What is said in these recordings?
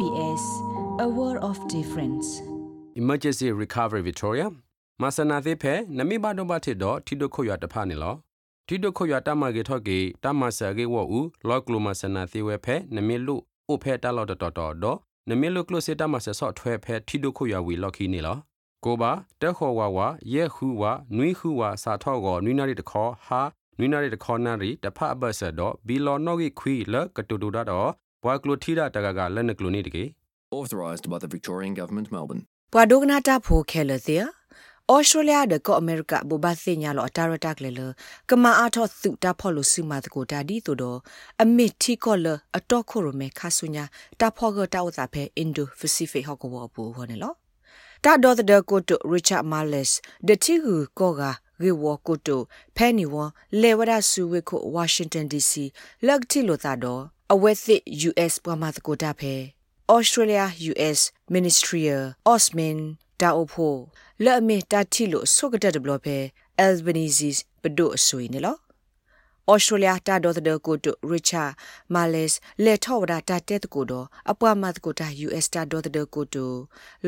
SBS A World of Difference Emergency Recovery Victoria မဆနာသေးဖဲနမိဘတော့ဘထစ်တော့ထီဒိုခွရတဖာနေလောထီဒိုခွရတမကေထော့ကေတမဆာကေဝအူလော့ကလိုမဆနာသေးဝဲဖဲနမိလူအိုဖဲတလော့တော်တော်တော့နမိလူကလိုစေတမဆဆော့ထွဲဖဲထီဒိုခွရဝီလော့ခီနေလောကိုပါတက်ခေါ်ဝါဝါရဲခူဝါနွိခူဝါစာထော့ကောနွိနာရီတခေါ်ဟာနွိနာရီတခေါ်နာရီတဖအဘဆတ်တော့ဘီလော်နော့ဂီခွီလကတူတူတော့ ဘွာကလိုထီတာတကကလက်နကလိုနေတကေ authorised by the Victorian Government, Melbourne. ပဝဒုကနာတာဖိုခဲလသေဩစတြေးလျဒကောအမေရိကဘူဘာစညာလောအတာရတက်လေလကမာအာထောသုတာဖော်လို့စုမာတကိုတာဒီဆိုတော့အမစ်တီကောလအတော့ခိုရမေခါဆုညာတာဖော်ကတာဝတာဖဲအင်ဒိုပစိဖိတ်ဟောက်ကောဘူဟောနေလောတာဒေါ်တဲ့ကိုတိုရစ်ချတ်မာလက်စ်ဒတီဂူကောကရေဝကိုတိုဖဲနီဝလေဝဒဆူဝေကိုဝါရှင်တန်ဒီစီလက်တီလိုတာတော့ အဝဲသစ် US ပမာတကိုတာဖဲ Australia US Ministerial Osman တာအိုဖိုလက်အမီတာတီလို့ဆုကတဲ့ဘလပဲ Albanese ဘဒိုအဆွေနေလော Australia တာဒေါ်တဲ့ကိုတို Richard Males လေထောဝဒတာတဲ့ကိုတော့အပွားမတ်ကိုတာ US တာဒေါ်တဲ့ကိုတို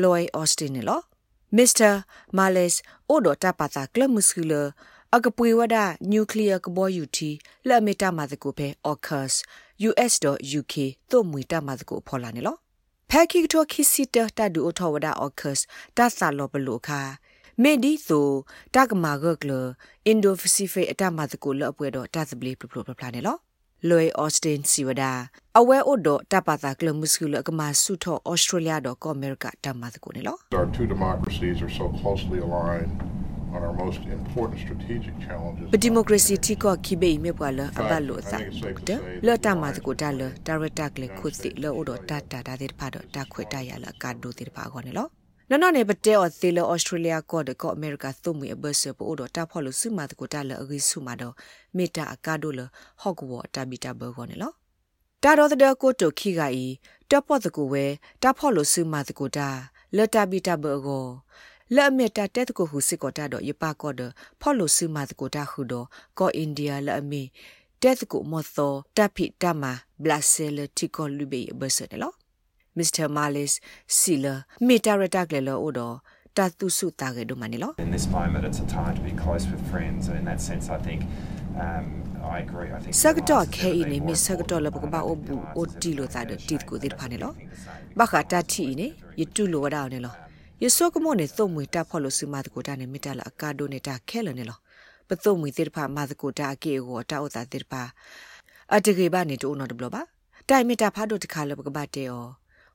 Loy Austin နေလော Mr. Males အိုဒတာပါတာကလမစကူလ အကပွေဝဒနျူကလ িয়ার ကဘောယူတီလက်မီတာမတ်ကိုပဲ AUKUS US.UK သို့မွေတာမတ်ကိုဖော်လာနေလောဖက်ခိကတိုခိစီတတာဒူအထောဝဒ AUKUS တာဆာလောဘလိုခါမေဒီဆိုတကမာဂကလအင်ဒိုပစိဖိတ်အတမတ်ကိုလောအပွဲတော့တာသပလီပပပပလာနေလောလွေအော့စတင်စီဝဒအဝဲအိုဒတပတာကလမှုစကူလကမာဆုထောဩစတြေးလျတော့ကောအမေရိကတမတ်ကိုနေလော Our two democracies are so closely aligned on our most important strategic challenges. ပဒီမိုကရေစီတီကောခိဘေးမြေပွာလအဘလို့သာဒလောတမတ်ကိုတာလဒါရတာကလေခုစီလောအိုဒတာတာဒါတဲ့ဖာတော့တာခွေတရလကာဒိုတဲ့ဖာခေါနေလောနော်နော်နေပတဲအော်သီလောဩစတြေးလျကောဒကောအမေရိကသုမီအဘဆပိုတော့တာဖော်လို့စုမာတကိုတာလအဂိစုမာတော့မေတာအကာဒိုလဟော့ကဝတာဘီတာဘောခေါနေလောတာတော်တဲ့ကိုတိုခိကဤတပ်ပေါ်တကူဝဲတာဖော်လို့စုမာတကိုတာလတာဘီတာဘောကော လက်အမတာတက်တကိုဟုစစ်ကောတာတော့ယပါကောဒဖော်လို့စုမာတကိုတာဟုတော့ကောအိန္ဒိယလက်အမီတက်တကိုမောသောတပ်ဖိတမဘလာဆဲလတီကောလူဘေဘဆနေလော Mr. Malis Sila Metarata Glelo Odo Tatu Su Tage do Manilo in this moment it's a time to be close with friends and in that sense I think um I agree I think Sagdo ke ini mi sagdo la ba obu o ti lo ta de tit ko dir phane lo ba kha ta thi ne yitu lo wada ne lo yeso ko mo ne to mwe ta pho lo su ma ko ta ne mi ta la ka do ne ta khe lo ne lo pa to mwe tir pha ma ko ta ke go ta o ta tir pha a de ge ba ne to no de blo ba တိုင်မီတာဖားတို့တခါလဘကဘာတေယော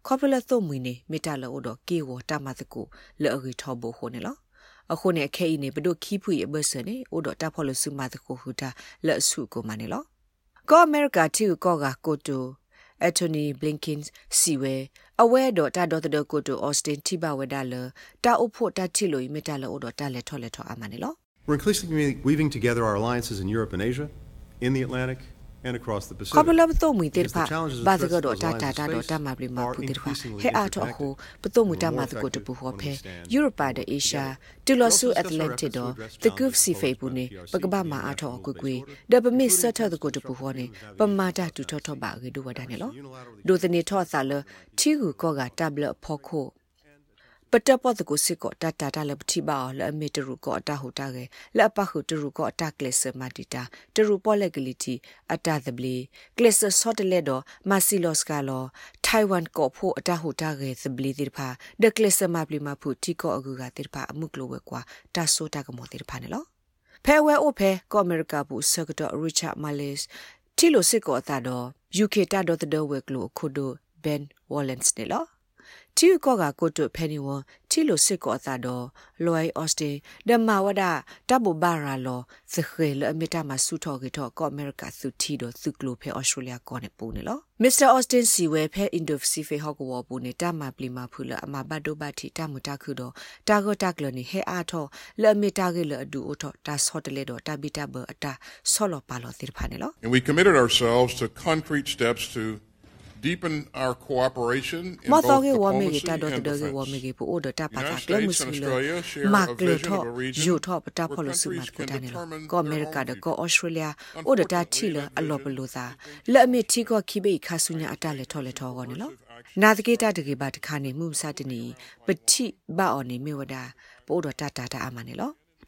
ခေါပလသုမွေနေမေတ္တာလောတော့ကေဝတာမတကုလောအဂီထောဘခိုနေလောအခုနေခဲဤနေဘဒုခီဖူရဘဆနေဩတော့တာဖော်လစုမတကုဟူတာလက်ဆုကိုမနေလောကောအမေရိကတီကောကကိုတိုအက်တို နီဘလင်ကင်စီဝဲအဝဲတော့တာဒေါ်တဲ့ကိုတိုအော်စတင်တိဘဝဒါလတာအဖို့တာချီလိုမေတ္တာလောတော့တာလက်ထော်လက်ထော်အမနေလော We're increasingly weaving together our alliances in Europe and Asia, in the Atlantic, and across the Pacific. ခပလဘတုံမီတေဖာ Because the challenges and ဘာသ threats က that တော့ those တာတာ alliances တာတော့ face တာမပလမ are ပူတေဖာ increasingly ဟဲအားတော့အခုပတုံမတာမသကိုတပူဟောဖဲ Europe တဲ့ Asia တူလဆူ Atlantic တော့တကုဖစီဖေပူနေပကဘာမာအားတော့ကွကွေဒပမစ်ဆတ်ထတဲ့ကိုတပူဟောနေပမာတာတူထော့ထော့ပါကေဒိုဝဒနေလောဒိုတနေထော့ဆာလချီကူကောကတဘလဖော်ခို ပတပတကိုစစ်ကောတတတလပတိပါလအမီတရူကောအတဟုတာကေလအပခုတရူကောအတကလစ်မတီတာတရူပေါ်လက်ကလီတီအတသဘလီကလစ်ဆော့တလက်တော့မာစီလော့စကလောထိုင်ဝမ်ကောဖို့အတဟုတာကေသဘလီတိဖာဒကလစ်မပလီမဖူတီကောအကူကတိဖာအမှုကလိုဝဲကွာတဆိုတာကမောတိဖာနေလောဖဲဝဲအိုဖဲကောအမေရိကဘူးဆကတော့ရစ်ချတ်မာလစ်တီလိုစစ်ကောအတာတော့ UK တာတော့တဲ့ဝဲကလိုခုဒိုဘန်ဝေါ်လန်စ်နေလော တီကောကကိုတုဖဲနီဝတီလိုစစ်ကောသာတော့လွိုင်အော့စတင်ဒမဝဒတဘူဘာရာလောစခဲလအမီတာမဆူထော်ကေတော့ကောအမေရိကသူတီတော့သူကလိုဖဲအော်စတြေးလျကောနေပူနေလောမစ္စတာအော့စတင်စီဝဲဖဲအင်ဒိုပစီဖိတ်ဟော့ကဝပူနေတာမပလီမာဖူလအမဘတ်ဒိုဘတ်တီတမတခုတော့တာဂိုတက်လနေဟဲအားထောလအမီတာကေလအဒူအိုထောတာဆော့တလေတော့တာဘီတာဘအတာဆောလောပါလောတိဖာနေလော And we committed ourselves to concrete steps to deepen our cooperation in မ both တော်ကေဝမေ diplomacy ကေတာဒို and တဒေဝမေကေ defense. ပိုအိုဒတာပါ United တာကလမ States စ and လ Australia share မ a ကလ vision ထော of a region ယူထောပတာ where ဖလို့စုမ countries ကို can တနေလော determine ကောအ their မေရိ own ကဒ future. ကောဩစတြေးလျအိုဒတာချီလအလောပလို့သာလက်အမီတီကောခိဘေခါဆုညာအတလက်ထောလက်ထောကောနေလောနာတကေတာတကေပါတခါနေမှုစတနီပတိဘာအော်နေမေဝဒပို့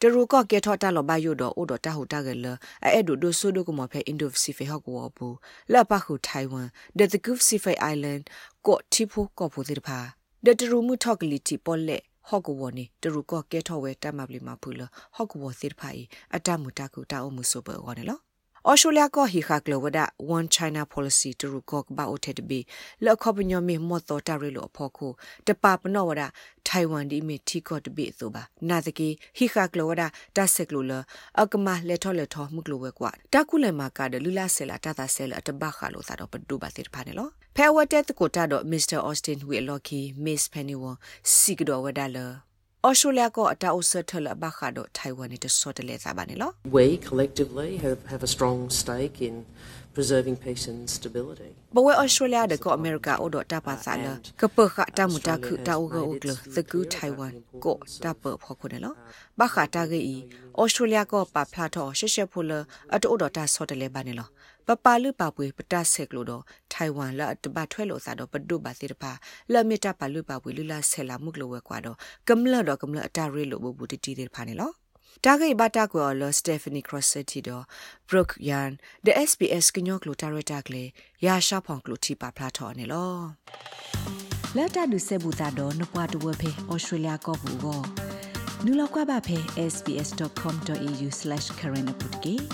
တော့တတာတာအမနေလောတရူကကေထော်တာလောဘယိုတော့အိုတော့တာဟူတာကလအဲ့ဒိုဒိုဆိုဒိုကမဖဲအင်ဒိုစီဖေဟောက်ကောဘူးလက်ပခုထိုင်ဝမ်ဒက်တကူစီဖေအိုင်လန်ကိုတီဖိုကောဖိုတိဖာဒက်တရူမှုထောက်ကလီတီပေါ်လက်ဟော့ကဝနေတရူကကဲထော်ဝဲတမပလီမဖူလဟော့ကဝသစ်ဖိုင်အတမူတကူတာအမှုဆိုဘောနေ လောဩစတြေးလျကဟီခါကလဝဒ one china policy တူရကောဘာအိုတက်ဘီလောက်ခပညမီမော့တော်တာရီလိုဖို့ခုတပပနောဝဒထိုင်ဝမ်ဒီမီတီကော့တဘီဆိုပါနာတကီဟီခါကလဝဒတဆက်ကလိုလအကမလက်ထောလက်ထောမှုကလိုဝဲကွာတကုလည်းမကဒလူလာဆဲလာတတာဆဲလာတဘခါလိုသာတော့ပဒူပါစစ်ဖာနေလောဖဲဝတက်ကိုတာတော့မစ္စတာအော့စတင်ဝီလော်ကီမစ်ပန်နီဝစီကဒဝဒါလာ ဩစတြေးလျကအတာအဆထလဘခါတော့ထိုင်ဝမ်နဲ့တဆော့တလဲစားပါနေလော We collectively have, have a strong stake in preserving peace and stability. ဘဝဩစတြေးလျတဲ့ကအမေရိကအိုဒတာပါစာလကပခတာမတာခုတာဥကဥကလသကူထိုင်ဝမ်ကိုတာပဖောခုတယ်လောဘခတာဂီဩစတြေးလျကပဖလာတော့ရှက်ရှက်ဖိုလအတိုဒတာဆော့တလဲပါနေလော ပပလူပပွေပတဆက်ကလို့တော့ထိုင်ဝမ်လတဘထွဲလို့စားတော့ပဒုပါစီတပါလမီတာပလူပပွေလူလာဆဲလာမှုကလို့ဝဲကွာတော့ကမလတော့ကမလအတာရီလို့ဘူတီတီတဲ့ဖာနေလောတာဂိဘတာကွာလစတေဖနီခရော့ဆက်တီတော့ဘရုတ်ယန်ဒ SBS ကညောကလိုတာရတာကလေရာရှာဖောင်ကလိုတီပါဖလာထော်နေလောလက်တာဒုစေဘူတာတော့နပွားတဝဖေဩစတြေးလျကောဘူကိုနူလောက်ကွာပါဖေ sbs.com.au/current update